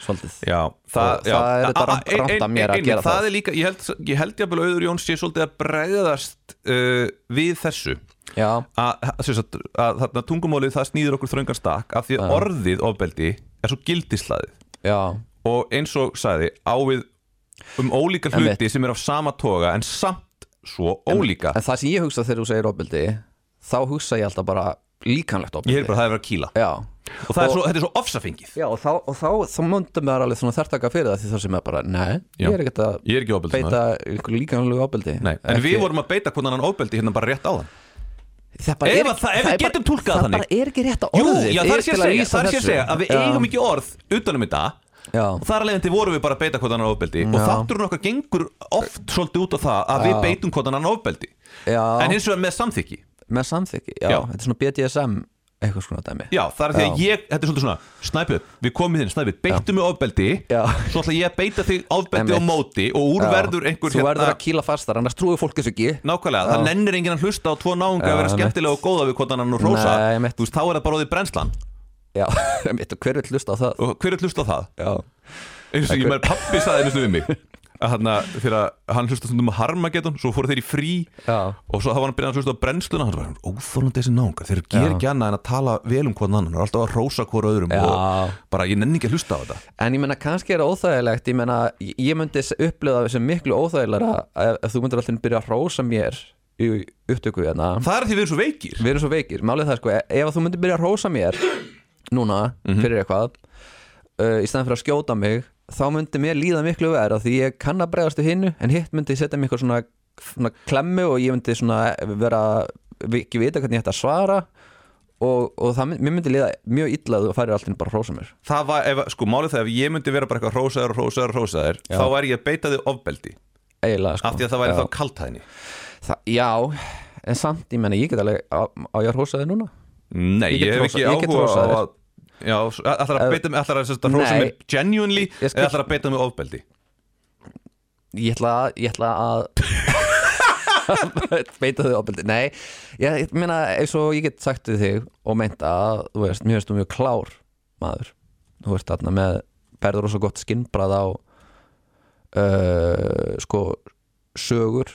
svolítið. Já, það, já. það er þetta A- a- rangt- rangt ein- af mér að gera það. það. er líka, ég held, ég held jafnvel að Auður Jóns sé svolítið að bregðast uh, við þessu. Já, að, sem sagt, að þarna tungumálið það snýður okkur þröngan stakk af því að orðið ofbeldi er svo gildislaðið já, og eins og sagði á við um ólíka hluti sem er af sama toga en samt svo ólíka. en það sem ég hugsa þegar þú segir ofbeldi þá hugsa ég alltaf bara líkanlegt ég ofbeldi. er bara að það er að kýla. Já, og, það er Og- svo, þetta er svo ofsafengið já og þá, og þá, þá myndum við alveg svona þertaka fyrir það því þá sem er bara, nei, Já. ég er ekkert að ég er ekki ofbeldi beita einhverju líkanlegu ofbeldi Nei, en Ekki- við vorum að beita hvernig hann ofbeldi hérna bara rétt á Það Ef er að það- við er getum bara- túlkað þannig. Það er ekki rétt að Jú, orðið já, það er sér að það er að þessu. segja að við eigum ekki orð utanum þetta Já. og þar að leiðandi vorum við bara að beita hvort annan ofbeldi og Já. þátturinn okkar gengur oft svolítið út á það að við Já. beitum hvort annan ofbeldi Já. en hins vegar með samþykki Með samþykki, já, Já. þetta er svona BDSM eitthvað svona dæmi Já, það er því að ég, þetta er svolítið svona Snæpjörn, við komum í þinn, Snæpjörn, beittu mig ofbeldi Já. Svo ætla ég að beita þig ofbeldi á móti Og úr Já. verður einhver hérna- Þú verður að kýla fastar, annars trúið fólk þessu ekki Nákvæmlega, það nennir enginn að hlusta á tvo náunga að vera einmitt. skemmtilega og góða við hvort annan og rósa Nei, einmitt. Þú veist, þá er það bara óðið brennslan Já, mitt og hver vil hlusta á það Og hver er hlusta á það? Já, eins og ég með pappi saði einu við mig að hann, þegar hann hlusta stundum að Harmageddon svo fóru þeir í frí Já. og svo þá var hann byrjað að hlusta á brennsluna hann var óþólandi þessi náungar, þeir ger ekki annað en að tala vel um hvern annan, þeir eru alltaf að rósa hvora öðrum Já. og bara ég nenni ekki að hlusta á þetta En ég menna kannski er það óþægilegt Ég menna, ég myndi upplöða sem miklu óþægilega ef, ef þú myndir alltaf byrja að rósa mér í upptöku hérna það er því við erum svo veikir Við erum svo veikir, málið það sko e- Ef þú myndir byrja að rósa mér núna Mhm. fyrir eitthvað uh, í stæðan fyrir að skjóta mig þá myndi mér líða miklu verð því ég kann að bregðast við hinnu en hitt myndi setja mig eitthvað svona, svona klemmu og ég myndi svona vera ekki vita hvernig ég ætti að svara og, og það myndi, mér myndi líða mjög illa að þú færir alltaf bara að rósa mér. Það var, ef, sko málið það ef ég myndi vera bara eitthvað rósaður og rósaður og rósaður Já. þá væri ég að beita þig ofbeldi. Eiginlega sko. Af því að það væri Já. þá kaltæðni já, en samt, ég menna, ég get alveg á, á ég núna? Nei, Ég ég, get hef ekki ég áhuga á að Já, ætlar að beita mig, ætlar að, að rósa Nei. mér genuinely eða ætlar að beita mig ofbeldi? Ég ætla að, ég ætla að beita þig ofbeldi. Nei, ég, ég meina eins og ég get sagt við þig og meinta að, þú veist, mér veist mjög klár maður, þú veist þarna með berður rosa gott skinnbrað á uh, sko sögur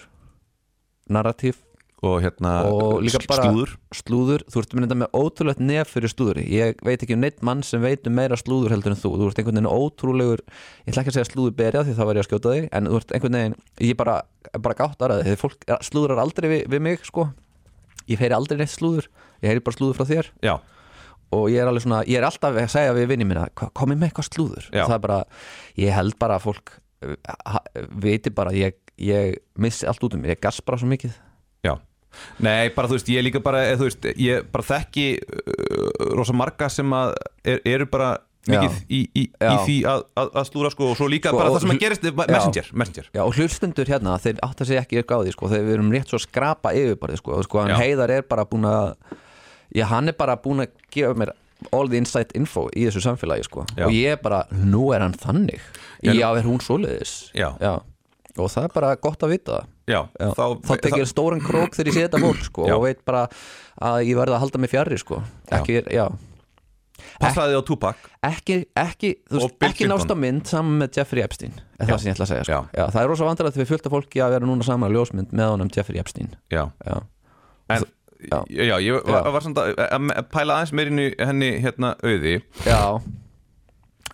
narratív og hérna Og slúður. slúður, þú ert mynda með ótrúlegt nef fyrir slúðuri, ég veit ekki um neitt mann sem veit um meira slúður heldur en þú. Þú ert einhvern veginn ótrúlegur, ég ætla ekki að segja slúður berja því þá var ég að skjóta þig, en þú ert einhvern veginn ég bara, bara gátt aðraði, þegar fólk slúðurar aldrei við, við mig, sko. Ég heyri aldrei neitt slúður, ég heyri bara slúður frá þér. Já, og ég er svona, ég er alltaf að segja við vinni mína, "Hva- komið með eitthvað slúður? Það er bara, ég held bara fólk ha- viti bara ég, ég missi allt út um ég gas bara svo mikið. Já Nei, bara þú veist, ég líka bara, eða, þú veist, ég bara þekki uh, rosa marga sem að er, eru bara mikið í, í, í því að, að, að slúra sko og svo líka Sko, bara það sem að gerist, Já. messenger, messenger Já, og hlustundur hérna, þeir átt að segja ekki eitthvað á því, sko, þegar við erum rétt svo að skrapa yfirborðið, sko, sko, hann Já. heiðar er bara búin að, já, hann er bara búin að gefa mér all the inside info í þessu samfélagi, sko, Já. og ég er bara, nú er hann þannig, Já, já, er hún svoleiðis, Já. og það er bara gott að vita það. Já, Já, þá, þá tekið stóran krók þegar ég sé þetta fólk sko, Já. og veit bara að ég verði að halda mig fjarrir sko. ekki, já. passaði á Tupac ekki, ekki, veist, ekki Clinton. nást á mynd saman með Jeffrey Epstein er Já. það sem ég ætla að segja sko. Já. það er rosa vandrað þegar við fylgta fólki að vera núna saman að ljósmynd með honum Jeffrey Epstein Já, já, en Já. Já, já, ég var, Já. var samt að, að pæla aðeins meir inn í henni hérna auði já,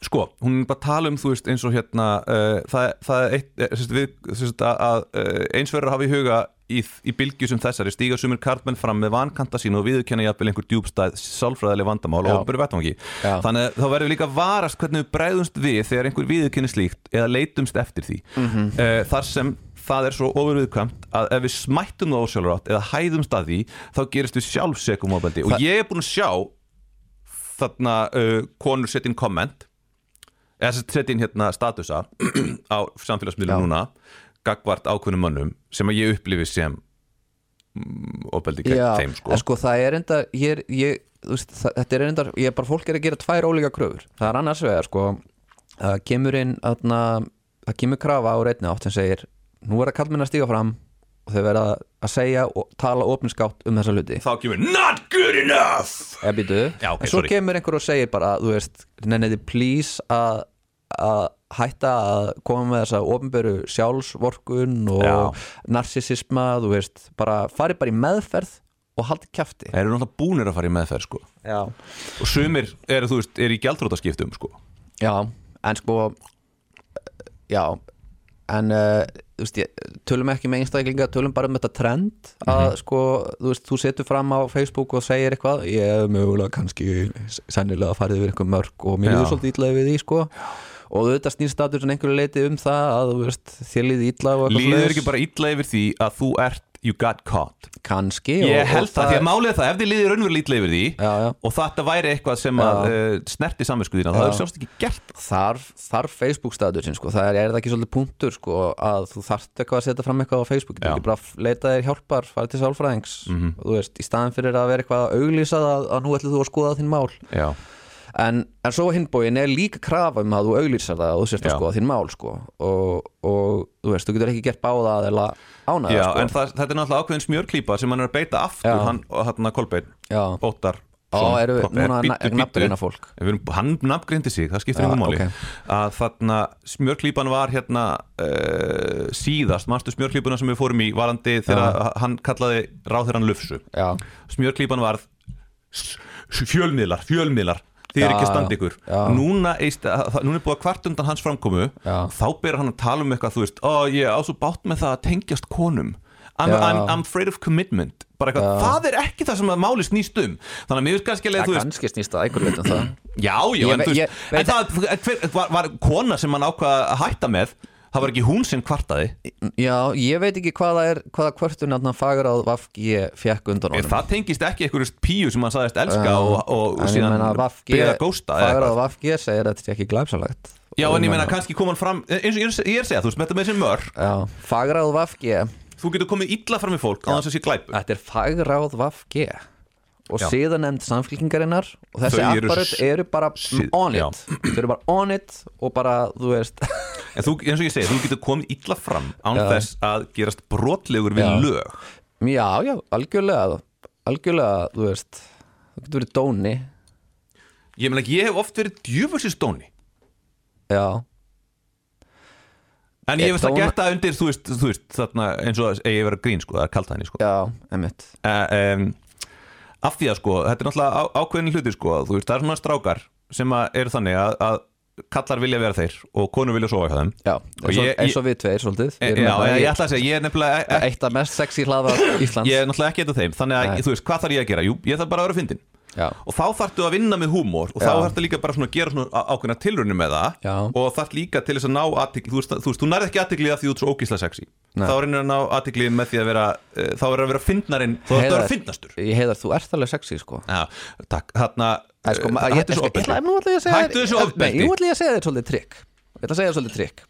Sko, hún er bara að tala um, þú veist, eins og hérna uh, það, það er eitt, eh, sérst, við, sérst, að, að uh, eins verður að hafa í huga í, í bylgju sem þessari. Stíga sumir karlmenn fram með vankanta sín og viðurkenna jafnvel einhver djúbstæð sálfræðileg vandamál Já. og byrju vettvangi þannig að þá verður við líka varast hvernig við bregðumst við þegar einhver viðurkenni slíkt eða leitumst eftir því. Mhm. uh, þar sem það er svo ofurviðkvæmt að ef við smættum það ósjálfrátt eða hæðumst að því þá gerist við sjálfsekum ofbeldi. Og ég er búin að sjá þarna uh, konur setja inn komment eða sem sagt setja inn hérna statusa á samfélagsmiðlum núna gagvart ákveðnum mönnum sem að ég upplifi sem mm, ofbeldi gegn þeim sko. en sko það er enda ég, ég, veist, það, þetta er enda ég er bara fólk er að gera tvær ólíka kröfur. Það er annars vegar sko það kemur inn atna, það kemur krafa á reyni átt sem segir nú er að kallmenn að stíga fram og þau verða að segja og tala opinskátt um þessa hluti. Þá kemur not good enough! Já, ok, en svo sorry. kemur einhver og segir bara, þú veist, nenniði please að að hætta að koma með þessa ofinberu sjálfsvorkun og Já. narsisisma, þú veist bara fari bara í meðferð og haldi kjafti. Þeir eru náttúrulega búnir að fara í meðferð sko. Já, og sumir eru þú veist eru í gjaldrótaskiptum sko. Já en sko já, en uh, þú veist, ég, tölum ekki með einstaklinga tölum bara um þetta trend að sko, þú veist, þú setur fram á Facebook og segir eitthvað, ég hef mögulega kannski sennilega farið yfir einhver mörg og mér Já. líður svolítið illa við því sko og þetta snýst status en einhverju leiti um það að þú veist, þér líði illa og eitthvað líður ekki bara illa yfir því að þú ert you got caught kannski Ég held það, því að málið það, ef þið liðir raunverulega ítla yfir því Já, já. og þetta væri eitthvað sem að uh, snerti samvinskuðina, það Já. er sjálfst ekki gert þarf, þarf Facebook status sko. það er, er það ekki svolítið punktur sko, að þú þarft eitthvað að setja fram eitthvað á Facebook þú Já. ekki bara leita þér hjálpar, fara til sálfræðings Mhm. og þú veist, í staðin fyrir að vera eitthvað að auglýsa að, að nú ætlum þú að skoða þín mál Já, en, en svo hinbóin er líka krafa um að þú auglýsar það og þú sérst að Já. skoða þín mál sko. og, og þú veist, þú getur ekki gert báða eða ánæða Já sko. en það, þetta er náttúrulega ákveðin smjörklípa sem hann er að beita aftur, Já. hann, og hann að Kolbeinn Já. Óttar Á, Son, erum við núna bíddu, na- bíddu. nafngreina fólk? Við erum, Hann nafngrindi sig, það skiptir Já, einhver máli ok. að þarna smjörklípan var hérna uh, síðast, manstu smjörklípuna sem við fórum í varandi þegar hann kallaði ráðherran Lufsu Já, smjörklípan var fjölmiðlar, fjölmiðlar þið er ekki já, stand ykkur. Núna, eist, það, núna er búið að kvart undan hans framkomu. Þá byrjar hann að tala um eitthvað þú veist, ó ég á svo bátt með það að tengjast konum. I'm. I'm, I'm afraid of commitment. Bara eitthvað, það er ekki það sem að máli snýst um. Þannig að mér finnst kannski leið, það þú veist kannski snýst að einhver veit um það. Já, já, Ég en, ég veist, veit- en það var, var kona sem hann ákvaða að hætta með það var ekki hún sem kvartaði? Já, ég veit ekki hvaða er hvaða kvörtun hann fagur á Vafgi fekk undan honum. Það tengist ekki einhverju píu sem hann sagðist elska Já. og, og, og síðan að gósta fagur eitthvað. Vafgi segir að þetta er ekki glæpsalagt Já, en ég meina kannski kom hann fram eins og ég er- að segja, þú veist, þetta með þessi mör Já, fagráð Vafgi þú getur komið illa fram í fólk á þess að sé glæpu Þetta er fagráð Vafgi og Já. síðan nefnd samfélkingarinnar og þessi apparat eru bara on it. þau eru bara on it og bara, þú veist. En þú, eins og ég segi, þú getur komið illa fram án Já. þess að gerast brotlegur við Já. lög. Já, já, algjörlega algjörlega, þú veist þú getur verið dóni. Ég meina, ég hef oft verið djöfusins dóni. Já, En ég veist að geta undir, þú veist, þú veist þarna, eins og að ég vera grín, sko, það er kalt hæni, sko. Já, emmitt uh, um, Af því að, sko, þetta er náttúrulega á, ákveðin hluti, sko Þú veist, það er svona strákar sem eru þannig að, að kallar vilja vera þeir og konur vilja sofa hjá þeim. Já, eins og, við tveir svolítið. E, erum Já, nefnilega ég, ætla að segja, ég er nefnilega e, Eitt af mest sexy hlaða Íslands. Ég er náttúrulega ekki eitt af þeim Þannig að, þú veist, hvað þarf ég að gera? Jú, ég þarf bara að vera fyndin Já, Og þá þarftu að vinna með húmor Og þá Já. þarftu líka bara svona að gera svona ákveðna tilraunir með það Já. Og þarft líka til þess að ná aðtikli Þú veist, þú, þú nærð ekki aðtikli að því þú ert svo ógísla sexy. Nei. Þá reynir að ná aðtikli með því að vera uh, Þá er að vera fyndnarinn Þú þarft að vera fyndnastur. Ég heiðar, þú ert alveg sexy sko. Já, takk, þarna sko, uh, Hættu ætla, ofbeldi Hættu þessu ofbeldi. nú ætla ég að segja þér svolítið trikk. Ég ætla að segja þér svolítið trikk.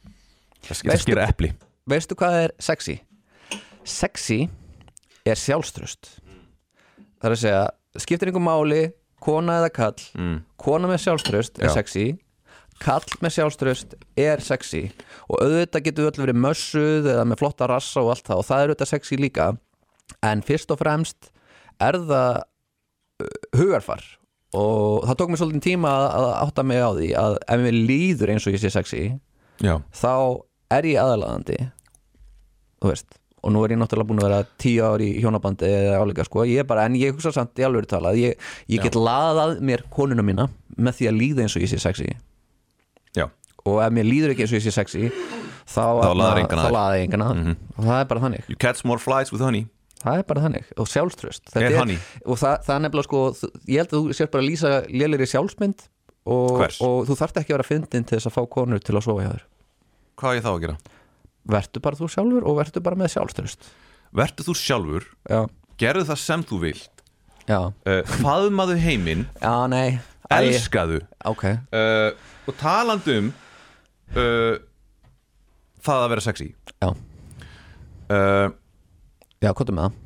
Það skal veistu- epli. Veistu hvað er sexy? Sexy er sjálfströst Það er að segja, skiptir einhver máli Kona eða kall mm. Kona með sjálfströst er Já. sexy Kall með sjálfströst er sexy. Og auðvitað getur öll verið mössuð Eða með flotta rassa og allt það Og það er auðvitað sexy líka. En fyrst og fremst er það uh, hugarfar. Og það tók mér svolítið tíma að, átta mig á því Að ef mér líður eins og ég sé sexy Já, þá er ég aðalaðandi þú veist og nú er ég náttúrulega búin að vera tíu ár í hjónabandi eða áleika sko, ég er bara, en ég hugsa samt í alveg talað, ég, ég get laðað mér konuna mína með því að líða eins og ég sé sexy. Já. Og ef mér líður ekki eins og ég sé sexy þá, Þá laðar engan að ég engan að Mhm. og það er bara þannig, You catch more flies with honey. Það er bara þannig. Og sjálfströst Er og það, það er nefnilega sko, ég held að þú sér bara að lýsa lélir í sjálfsmynd og, og þú þarft ekki að vera fyndin til þess að fá konur til að sofa hjá þér. Hvað á ég þá að gera? Vertu bara þú sjálfur og vertu bara með sjálfströst Vertu þú sjálfur, já, gerðu það sem þú vilt. Uh, Faðmaðu heiminn, Já, nei. Æ, elskaðu. Ok, uh, Og talandi um uh, Það að vera sexy. Já, já, hvað er með það?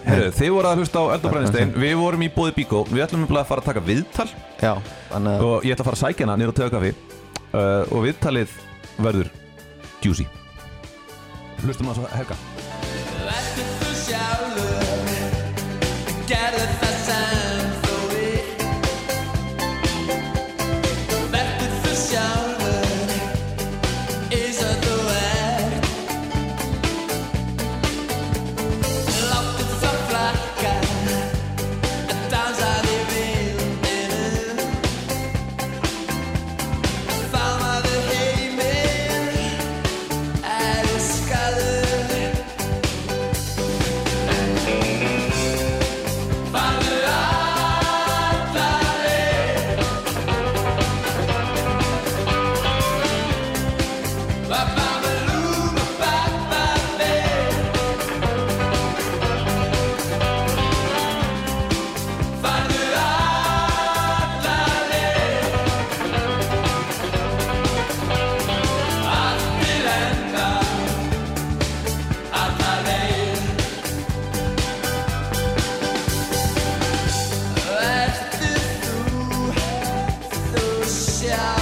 Heyrðu, Þið voru að hlusta á Eld og Brennistein Við vorum í bóði Bíkó Við ætlum að fara að taka viðtal. Já, þannig að Og ég ætla að fara að sækja hana niður á tegakaffi uh, Og viðtalið verður Juicy. Hlustum að svo helga sjálfur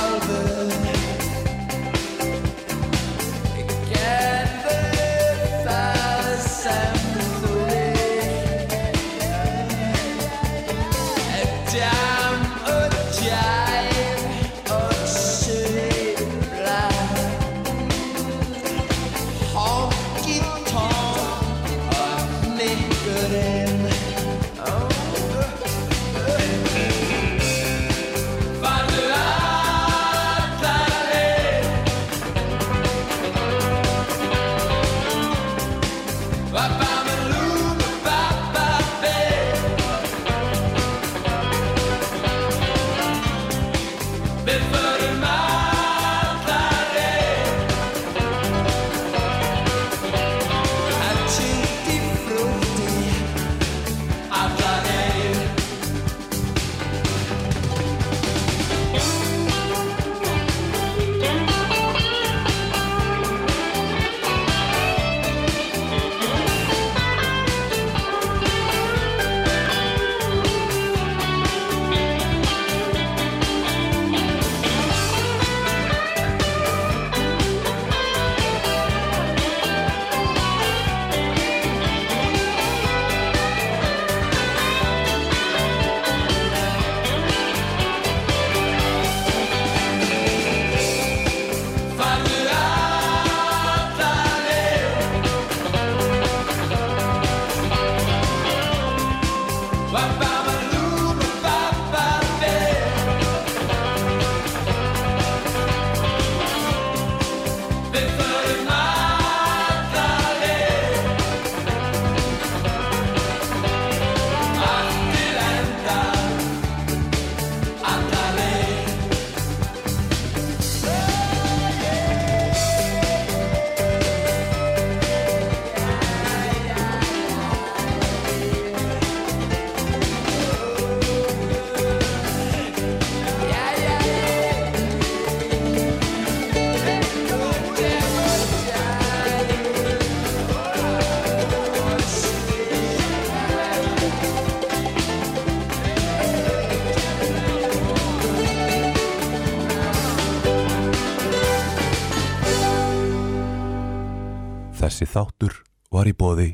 Þessi þáttur var í bóði